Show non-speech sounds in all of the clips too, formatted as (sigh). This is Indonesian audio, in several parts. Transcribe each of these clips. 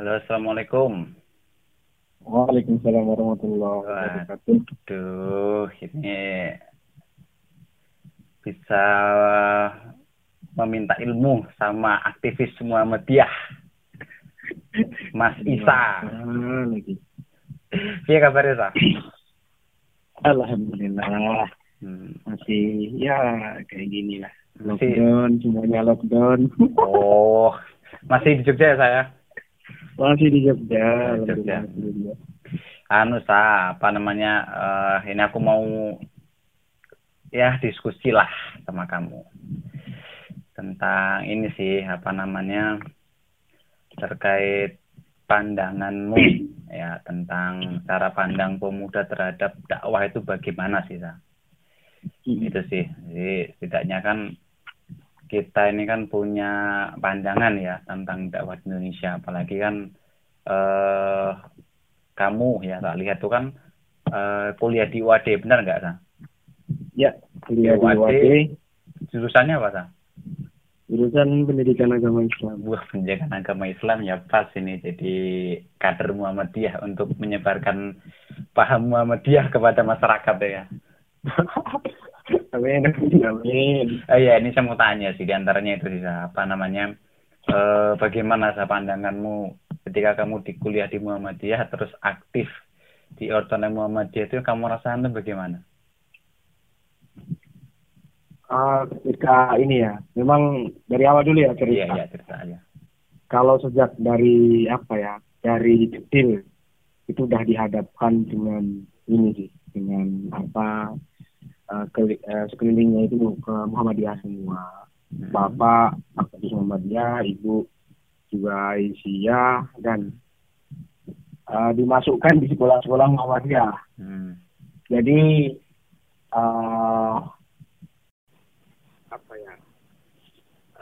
Halo, Assalamualaikum. Waalaikumsalam warahmatullahi wabarakatuh. Waduh, ini bisa meminta ilmu sama aktivis Muhammadiyah. Mas Isa. Ah, lagi. Iya kabarnya, Sa? Alhamdulillah Hmm. masih ya kayak gini lah. Masih- Lockdown, semuanya lockdown. Oh, masih di Jogja ya saya? Masih di Jogja. Di Jogja. Alhamdulillah. Anu Sa, apa namanya? eh, ini aku mau ya diskusi lah sama kamu tentang ini sih apa namanya terkait pandanganmu ya tentang cara pandang pemuda terhadap dakwah itu bagaimana sih Sa? Hmm. itu sih jadi setidaknya kan kita ini kan punya pandangan ya tentang dakwah di Indonesia apalagi kan eh kamu ya tak lihat tuh kan eh, kuliah di UAD benar nggak Sa? Ya, kuliah di UAD. Jurusannya apa Sa? jurusan pendidikan agama Islam. Wah penjagaan agama Islam ya pas ini jadi kader Muhammadiyah untuk menyebarkan paham Muhammadiyah kepada masyarakat ya (laughs) Amin, amin. Oh iya, ini saya mau tanya sih di antaranya itu sih apa namanya eh, bagaimana sa pandanganmu ketika kamu di kuliah di Muhammadiyah terus aktif di Ortonom Muhammadiyah itu kamu rasakan itu bagaimana? Ah, ketika ini ya, memang dari awal dulu ya Iya cerita. iya cerita aja. Kalau sejak dari apa ya, dari kecil itu udah dihadapkan dengan ini sih, dengan apa eh, keli- eh, sekelilingnya itu ke Muhammadiyah semua. Hmm. Bapak aktivis Muhammadiyah, ibu juga Isya dan eh, dimasukkan di sekolah-sekolah Muhammadiyah. Hmm. Jadi eh apa ya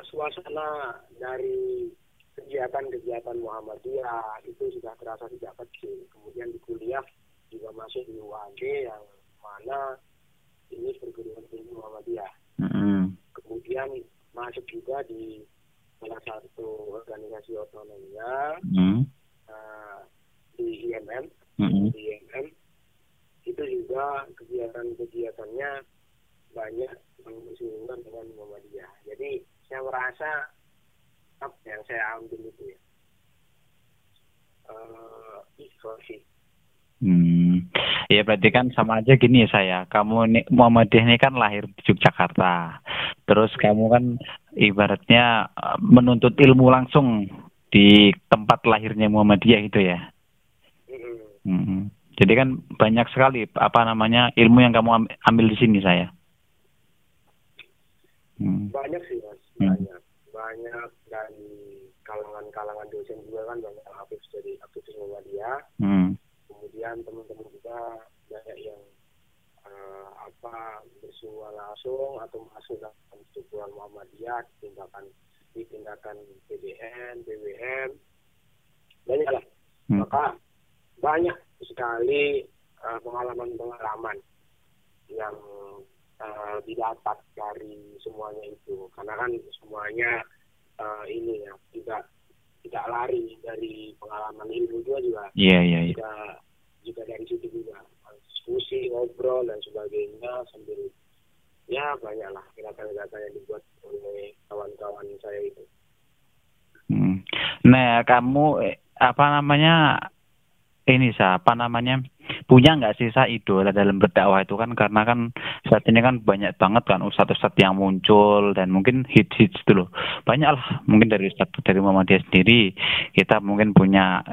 suasana dari kegiatan-kegiatan Muhammadiyah itu sudah terasa sejak kecil. Kemudian di kuliah juga masuk di UAD yang mana ini perguruan tinggi Muhammadiyah. Hmm. Kemudian masuk juga di salah satu organisasi otonomnya Hmm. eh, di IMM Hmm. di IMM itu juga kegiatan-kegiatannya banyak bersinggungan dengan Muhammadiyah. Jadi saya merasa apa yang saya ambil itu ya ikhlas sih. Hmm. Ya berarti kan sama aja gini ya saya. Kamu ini Muhammadiyah ini kan lahir di Yogyakarta. Terus kamu kan ibaratnya eh, menuntut ilmu langsung di tempat lahirnya Muhammadiyah itu ya. Hmm. Jadi kan banyak sekali apa namanya ilmu yang kamu am- ambil di sini saya. Hmm. Banyak sih mas, Hmm. banyak, banyak dari kalangan-kalangan dosen juga kan banyak aktif jadi aktivis Muhammadiyah. Hmm. Kemudian teman-teman juga banyak yang eh, apa bersua langsung atau masuk dalam struktural Muhammadiyah di tindakan di tindakan PDN, BWM banyak lah Hmm. maka banyak sekali eh, pengalaman-pengalaman yang eh, didapat dari semuanya itu karena kan semuanya eh, ini ya tidak tidak lari dari pengalaman ilmu juga juga Iya iya iya. juga juga dari situ juga. Diskusi ngobrol dan sebagainya sambil ya banyaklah gerakan-gerakan yang dibuat oleh kawan-kawan saya itu. Hmm. Nah, kamu eh, apa namanya ini sa apa namanya punya nggak sih sa idola dalam berdakwah itu? Kan karena kan saat ini kan banyak banget kan ustadz-ustadz yang muncul dan mungkin hits-hits loh. Banyak lah mungkin dari ustadz dari Muhammadiyah sendiri. Kita mungkin punya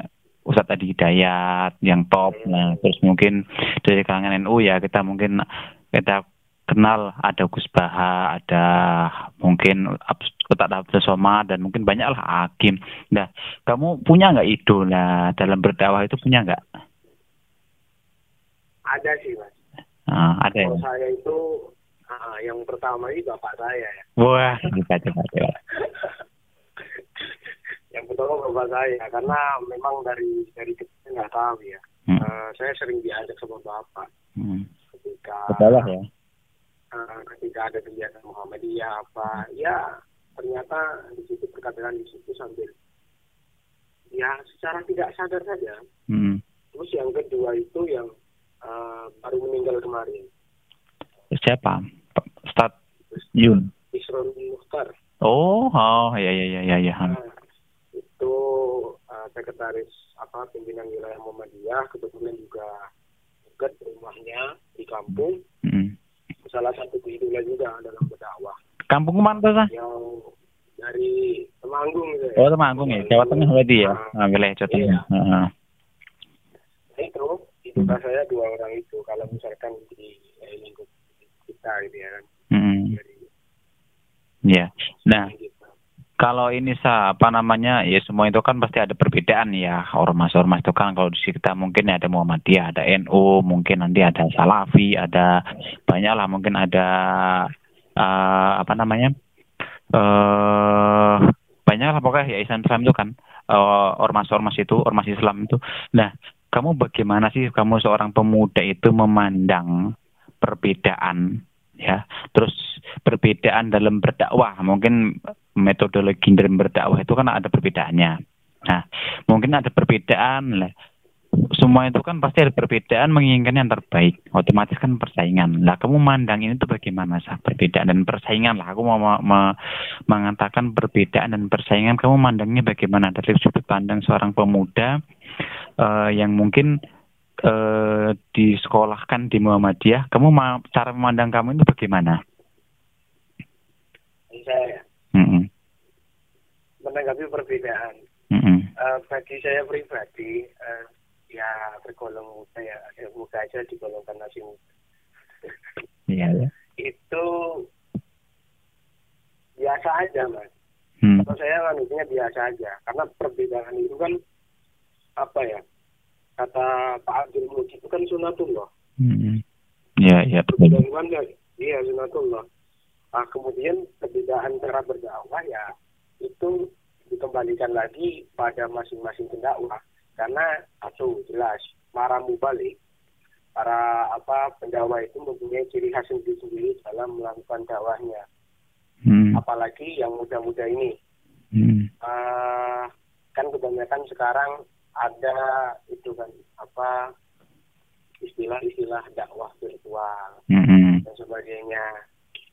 Ustadz Adi Hidayat yang top nah terus mungkin dari kalangan NU ya kita mungkin kita kenal ada Gus Baha, ada mungkin Ustadz Abdul Somad dan mungkin banyak lah Hakim. Nah, kamu punya nggak idola dalam berdakwah itu punya nggak? ada sih mas Ah, ada ya. kalau saya itu ah, yang pertama ini bapak saya ya Wah, coba coba coba. Pertama bapak saya karena memang dari dari kecil nggak tahu ya Hmm. Eh, saya sering diajak sama bapak Hmm. ketika Betul ya. eh, ketika ada kegiatan Muhammadiyah apa ya ternyata di situ perkataan di situ sambil ya secara tidak sadar saja. Hmm. Terus yang kedua itu yang uh, baru meninggal kemarin. Siapa? Start Yun. Isron Mukhtar. Oh, oh ya ya ya ya ya. Nah, itu uh, sekretaris apa pimpinan wilayah Muhammadiyah kebetulan juga dekat rumahnya di kampung. Hmm. Salah satu kehidupan juga dalam berdakwah. Kampung mana tuh, Sah? Yang dari Temanggung gitu ya. Oh, Temanggung ya. Jawa Tengah berarti ya. Nah, wilayah Jawa Tengah. Iya. Heeh. Nah, itu itu saya dua orang itu kalau misalkan di eh, lingkup kita gitu ya kan. Hmm. Dari Ya. Nah, kita. Kalau ini sa apa namanya ya semua itu kan pasti ada perbedaan ya. Ormas-ormas itu kan kalau di kita mungkin ada Muhammadiyah ada NU mungkin nanti ada Salafi ada banyak lah mungkin ada eh, apa namanya eh banyak lah pokoknya ya Islam itu kan eh, ormas-ormas itu ormas Islam itu. Nah kamu bagaimana sih kamu seorang pemuda itu memandang perbedaan ya. Terus perbedaan dalam berdakwah. Mungkin metodologi dalam berdakwah itu kan ada perbedaannya. Nah mungkin ada perbedaan lah. Semua itu kan pasti ada perbedaan menginginkan yang terbaik. Otomatis kan persaingan. Lah kamu mandang ini tuh bagaimana sah? Perbedaan dan persaingan lah. Aku mau ma- ma- mengatakan perbedaan dan persaingan. Kamu mandangnya bagaimana? Dari sudut pandang seorang pemuda eh, yang mungkin eh, disekolahkan di Muhammadiyah, kamu ma- cara memandang kamu itu bagaimana? Saya Mm-mm. menanggapi perbedaan. Mm-mm. Eh, bagi saya pribadi, eh, ya tergolong muda ya, ya muda aja digolongkan masih muda. Iya. ya. Itu biasa aja mas. Hmm. Kalau saya manusia biasa aja, karena perbedaan itu kan apa ya? Kata Pak Abdul Mujib itu kan sunatullah. Iya, iya. Perbedaan kan ya, iya sunatullah. Nah, kemudian perbedaan cara berdakwah ya itu dikembalikan lagi pada masing-masing pendakwah. Karena satu jelas para mubalik, para apa pendakwah itu mempunyai ciri khas sendiri-sendiri dalam melakukan dakwahnya. Hmm. Apalagi yang muda-muda ini. Hmm. Eh, kan kebanyakan sekarang ada itu kan apa istilah-istilah dakwah virtual Mm-mm. dan sebagainya.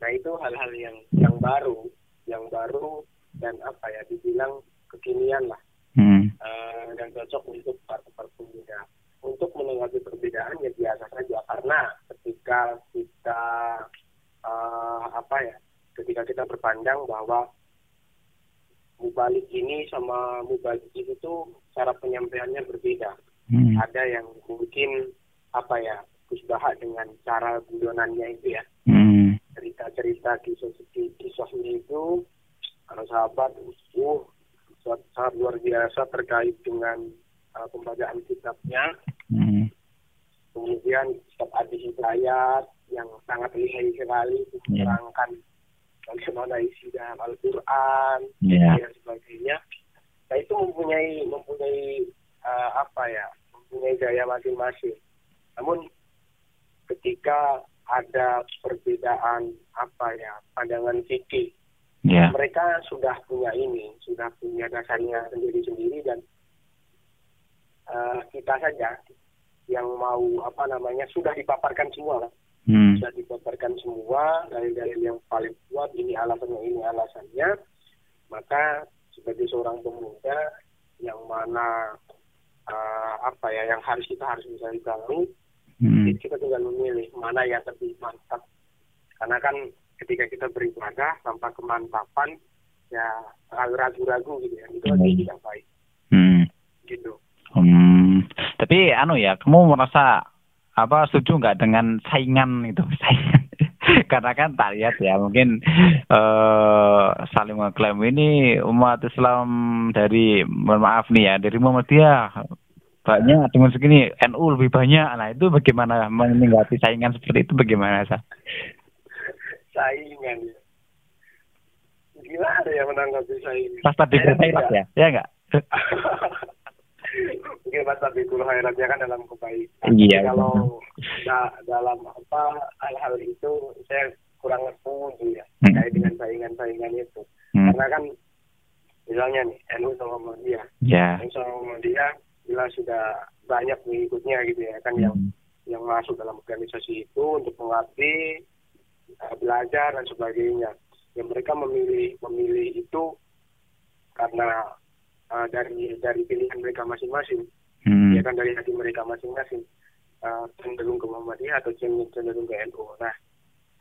Nah itu hal-hal yang yang baru, yang baru dan apa ya dibilang kekinian lah Mm. eh, dan cocok untuk para pemuda. Untuk menanggapi perbedaan ya biasa saja karena ketika kita eh, apa ya, ketika kita berpandang bahwa mubalik ini sama mubalik itu tuh cara penyampaiannya berbeda. Mm. Ada yang mungkin apa ya, kusbahak dengan cara guyonannya itu ya Mm. cerita-cerita kisah kisahnya itu para sahabat uh sangat sangat luar biasa terkait dengan uh, pembacaan kitabnya Mm. kemudian Ustaz Adi Hidayat yang sangat lihai sekali Ya. Bagaimana isi dalam Al-Quran Ya. dan sebagainya nah itu mempunyai mempunyai uh, apa ya mempunyai gaya masing-masing namun ketika ada perbedaan apa ya pandangan fikih Ya. mereka sudah punya ini sudah punya dasarnya sendiri-sendiri dan eh, kita saja yang mau apa namanya sudah dipaparkan semua lah Mm. sudah dipaparkan semua dari dari yang paling kuat ini alasannya ini alasannya maka sebagai seorang pemuda yang mana eh, apa ya yang harus kita harus bisa tahu Mm. jadi kita tinggal memilih mana yang lebih mantap karena kan ketika kita beribadah tanpa kemantapan ya ragu-ragu gitu ya itu Hmm. artinya tidak baik Mm. gitu Hmm, tapi anu ya, kamu merasa apa setuju nggak dengan saingan itu? (laughs) Saingan. Karena kan tak lihat ya, mungkin eh saling mengklaim ini umat Islam dari mohon maaf nih ya, dari Muhammadiyah banyak dengan segini NU lebih banyak. Nah itu bagaimana menanggapi saingan seperti itu bagaimana sah? saingan ya gila ada yang menanggapi saingan Pas tadi Saya ya, ya nggak? (laughs) Mungkin Mas Tabikul Khairatnya kan dalam kebaikan. Iya, Tapi Kalau da- dalam apa hal-hal itu saya kurang setuju ya Hmm. terkait dengan saingan-saingan itu. Hmm. Karena kan misalnya nih NU sama Muhammadiyah Ya. NU sama Muhammadiyah bila sudah banyak pengikutnya gitu ya kan yang Hmm. yang masuk dalam organisasi itu untuk mengabdi eh, belajar dan sebagainya yang mereka memilih memilih itu karena eh, dari dari pilihan mereka masing-masing Hmm. ya kan dari hati mereka masing-masing eh, cenderung ke Muhammadiyah atau cenderung ke NU. Nah,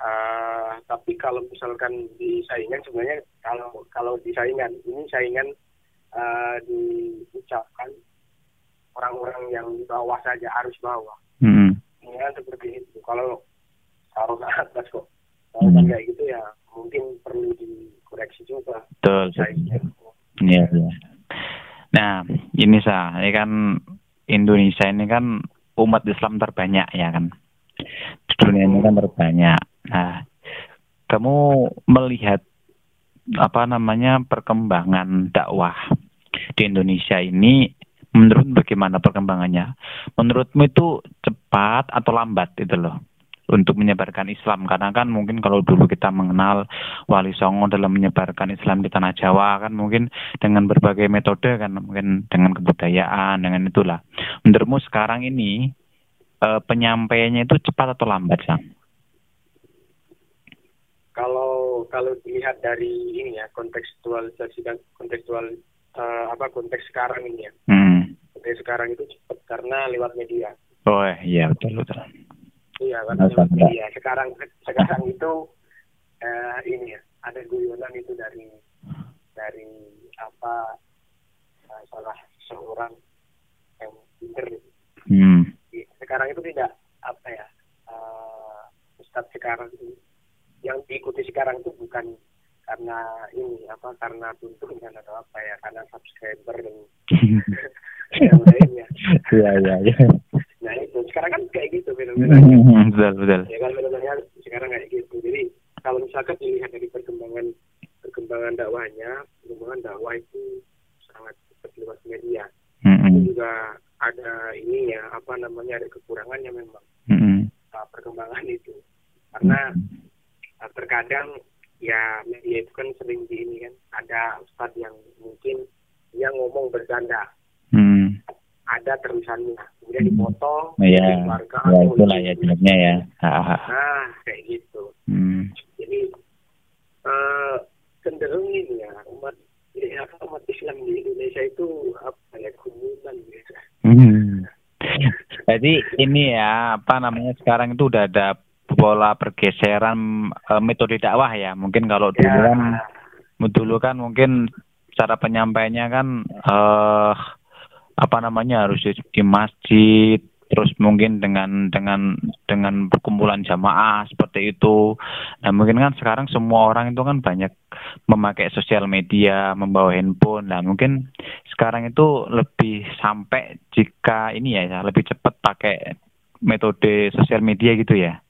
eh, tapi kalau misalkan di saingan sebenarnya kalau kalau di saingan ini saingan eh, diucapkan orang-orang yang di bawah saja harus bawah. Hmm. Ya seperti itu. Kalau kalau ke atas kok kalau kan kayak gitu ya mungkin perlu dikoreksi juga Betul. saingan. Iya, iya. Nah, ini sah, ini kan Indonesia ini kan umat Islam terbanyak ya kan. Di dunia ini kan terbanyak. Nah, kamu melihat apa namanya perkembangan dakwah di Indonesia ini menurut bagaimana perkembangannya? Menurutmu itu cepat atau lambat itu loh untuk menyebarkan Islam karena kan mungkin kalau dulu kita mengenal Wali Songo dalam menyebarkan Islam di tanah Jawa kan mungkin dengan berbagai metode kan mungkin dengan kebudayaan dengan itulah menurutmu sekarang ini eh, penyampaiannya itu cepat atau lambat Sang? kalau kalau dilihat dari ini ya kontekstualisasi dan kontekstual eh, apa konteks sekarang ini ya Hmm. konteks sekarang itu cepat karena lewat media Oh iya betul betul. Iya karena lewat media sekarang sekarang itu eh, ini ya ada guyonan itu dari dari apa eh, salah seorang yang pinter. Hmm. sekarang itu tidak apa ya eh, Ustadz sekarang yang diikuti sekarang itu bukan karena ini apa karena tuntunan atau apa ya karena subscriber dan (laughs) (laughs) yang lainnya Iya iya iya. Nah itu. Sekarang kan kayak gitu fenomena. Betul betul. ya kan fenomena sekarang kayak gitu. Jadi kalau misalkan dilihat dari perkembangan perkembangan dakwahnya perkembangan dakwah itu sangat cepat lewat media. Hmm. itu juga ada ini ya apa namanya ada kekurangannya memang. Hmm. uh, perkembangan itu. Karena uh, terkadang ya media itu kan sering di ini kan ada ustadz yang mungkin dia ngomong bercanda. Hmm. ada terusannya kemudian dipotong Iya. dikeluarkan Ya itulah ya jeleknya ya. Ah, ah. nah kayak gitu Hmm. jadi uh, cenderung ini ya umat ya, umat Islam di Indonesia itu apa ya kerumunan gitu Hmm. Jadi ini ya apa namanya sekarang itu udah ada pola pergeseran eh, metode dakwah ya. Mungkin kalau dulu ya kan dulu kan mungkin cara penyampaiannya kan eh apa namanya harus di, masjid terus mungkin dengan dengan dengan perkumpulan jamaah seperti itu. Nah mungkin kan sekarang semua orang itu kan banyak memakai sosial media, membawa handphone. Nah mungkin sekarang itu lebih sampai jika ini ya lebih cepat pakai metode sosial media gitu ya.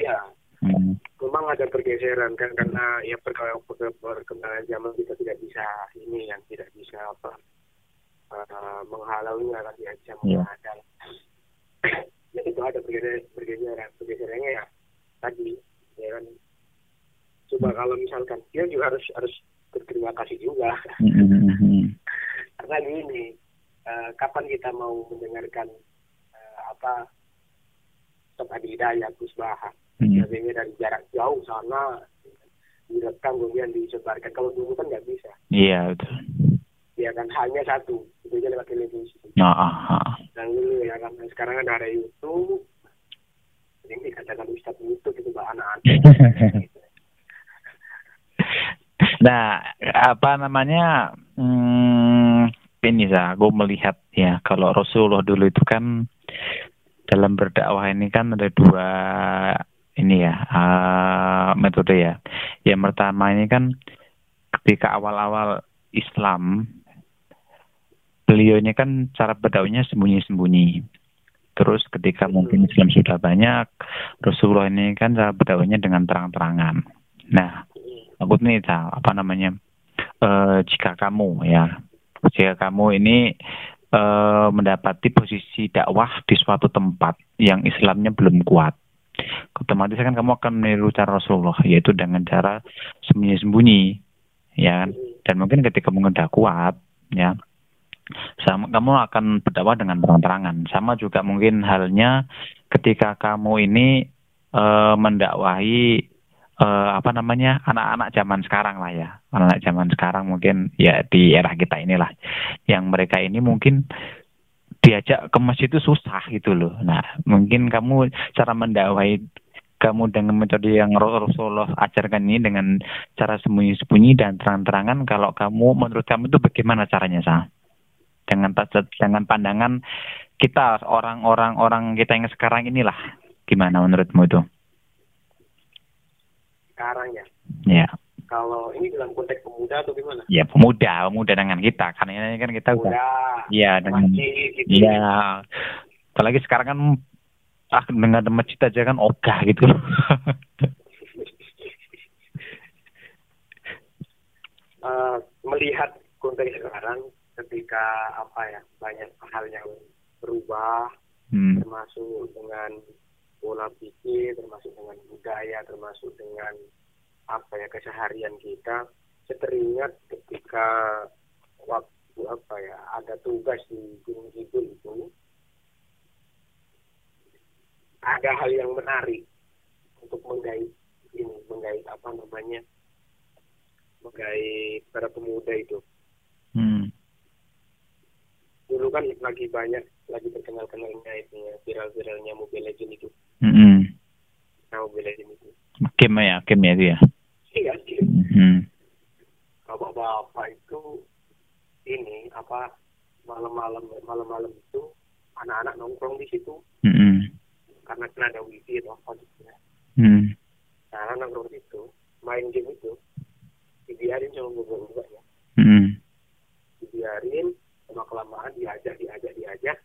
ya Hmm. memang ada pergeseran kan karena ya perkembangan zaman kita tidak bisa ini yang tidak bisa apa uh, menghalaunya kan ya bisa Iya. menghadang ya itu ada pergeseran pergeseran pergeserannya ya tadi ya kan coba kalau misalkan dia juga harus harus berterima kasih juga Hmm, hmm, hmm. karena gini eh, kapan kita mau mendengarkan eh, apa Adi Hidayat Gus Baha Hmm. dari jarak jauh sana direkam kemudian disebarkan kalau dulu kan nggak bisa Iya betul. Ya kan hanya satu itu aja lewat televisi Nah, ah, ah. dan dulu ya kan Dan sekarang kan ada YouTube ini dikatakan Ustadz YouTube itu bahan anak (laughs) Nah, apa namanya? Hmm, ini ya, aku melihat ya kalau Rasulullah dulu itu kan dalam berdakwah ini kan ada dua ini ya eh, metode ya. Yang pertama ini kan ketika awal-awal Islam beliau ini kan cara berdakwahnya sembunyi-sembunyi. Terus ketika mungkin Islam sudah banyak, Rasulullah ini kan cara berdakwahnya dengan terang-terangan. Nah, aku nih Cal, apa namanya eh jika kamu ya jika kamu ini eh, mendapati posisi dakwah di suatu tempat yang Islamnya belum kuat otomatis kan kamu akan meniru cara Rasulullah yaitu dengan cara sembunyi-sembunyi ya kan dan mungkin ketika udah kuat ya sama kamu akan berdakwah dengan terang-terangan sama juga mungkin halnya ketika kamu ini uh, mendakwahi uh, apa namanya anak-anak zaman sekarang lah ya anak-anak zaman sekarang mungkin ya di era kita inilah yang mereka ini mungkin diajak ke masjid itu susah gitu loh. Nah, mungkin kamu cara mendakwahi kamu dengan metode yang Rasulullah ajarkan ini dengan cara sembunyi-sembunyi dan terang-terangan kalau kamu menurut kamu itu bagaimana caranya sah? Dengan dengan pandangan kita orang-orang orang kita yang sekarang inilah gimana menurutmu itu? Sekarang ya. Ya. Kalau ini dalam konteks pemuda atau gimana? Ya pemuda, pemuda dengan kita. Karena ini kan kita pemuda, udah. Iya dengan. gitu. Iya. Apalagi sekarang kan ah dengan masjid aja kan ogah gitu. uh, (laughs) melihat konteks sekarang ketika apa ya banyak hal yang berubah hmm. termasuk dengan pola pikir termasuk dengan budaya termasuk dengan apa ya keseharian kita saya teringat ketika waktu apa ya ada tugas di Gunung Kidul itu ada hal yang menarik untuk menggait ini menggait apa namanya menggait para pemuda itu hmm. Dulu kan lagi banyak lagi terkenal kenalnya itu ya viral viralnya Mobile Legend itu hmm. nah Mobile Legend itu game ya game ya dia iya hmm. bapak-bapak itu ini apa malam-malam malam-malam itu anak-anak nongkrong di situ hmm. karena kan ada wifi atau apa gitu ya hmm. nah anak nongkrong itu main game itu dibiarin sama bapak-bapak ya hmm. dibiarin sama kelamaan diajak diajak diajak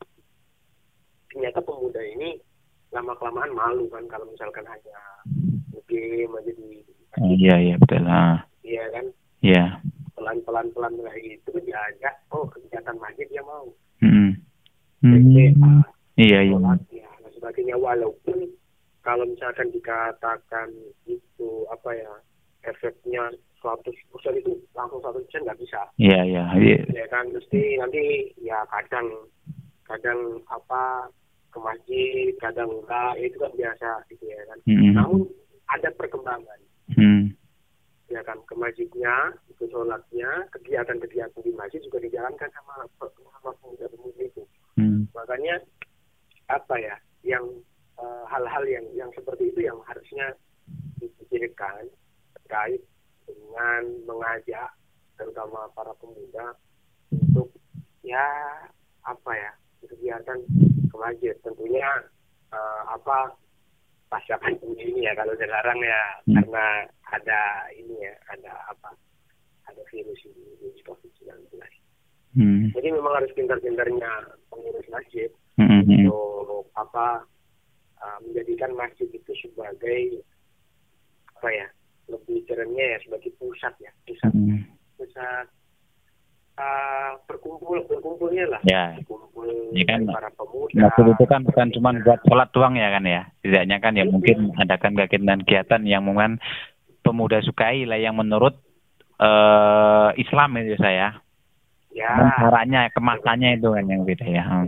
ternyata pemuda ini lama kelamaan malu kan kalau misalkan hanya game aja di Oh, iya iya betul. Ah. Iya kan? Iya. Pelan pelan pelan kayak gitu diajak. Oh kegiatan masjid dia mau. Hmm. Hmm. iya iya. Ya, dan sebagainya walaupun kalau misalkan dikatakan itu apa ya efeknya 100% itu langsung satu persen nggak bisa. Iya iya. Ya kan mesti nanti ya kadang kadang apa ke masjid kadang enggak itu kan biasa gitu ya kan. Mm -hmm. Namun ada perkembangan Hmm. Ya kan ke masjidnya, ke sholatnya, kegiatan-kegiatan di masjid juga dijalankan sama sama pemuda-pemuda itu. Hmm. Makanya apa ya, yang eh, hal-hal uh, yang yang seperti itu yang harusnya dipikirkan terkait dengan mengajak terutama para pemuda untuk ya apa ya kegiatan ke masjid tentunya uh, apa pasca pandemi ini ya kalau sekarang ya hmm. karena ada ini ya ada apa ada virus ini virus covid 19 hmm. jadi memang harus pintar-pintarnya pengurus masjid hmm. untuk apa uh, menjadikan masjid itu sebagai apa ya lebih kerennya ya sebagai pusat ya pusat. Hmm. pusat uh, berkumpul berkumpulnya lah. Ya. berkumpul ya kan para pemuda. Maksud itu kan bukan cuma buat sholat doang ya kan ya. Tidaknya kan ya mungkin adakan kegiatan-kegiatan yang mungkin pemuda sukai lah yang menurut uh, Islam itu saya. Ya. Caranya kemasannya itu kan yang beda ya. Hmm.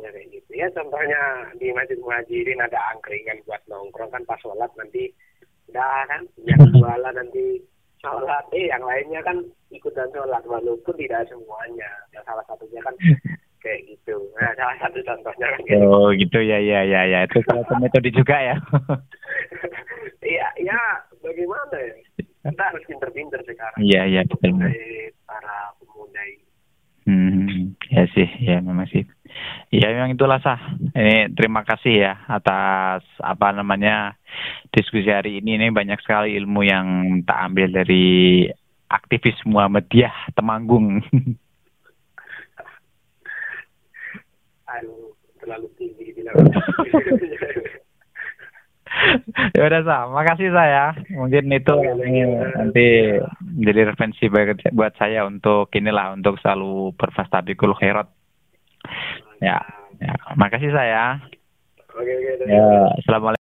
kayak gitu. Ya contohnya di masjid muhajirin ada angkringan buat nongkrong kan pas sholat nanti udah kan yang jualan nanti sholat eh yang lainnya kan ikutan sholat. Walaupun tidak semuanya ya salah satunya kan (laughs) kayak gitu. Nah salah satu contohnya kan kayak oh gitu. ya ya ya ya. Itu salah satu metode juga ya. (laughs) Iya ya bagaimana ya? Kita harus pinter-pinter sekarang. Iya iya betul para pemuda ini. Hmm, ya sih, ya memang sih. Ya memang itulah sah. Ini terima kasih ya atas apa namanya diskusi hari ini. Ini banyak sekali ilmu yang tak ambil dari aktivis Muhammadiyah Temanggung. (laughs) Aduh, terlalu tinggi (laughs) ya udah sah, makasih saya. Mungkin itu nanti jadi referensi buat saya untuk inilah untuk selalu berfastabikul khairat. Ya, ya, makasih saya. Oke, oke. Ya, assalamualaikum.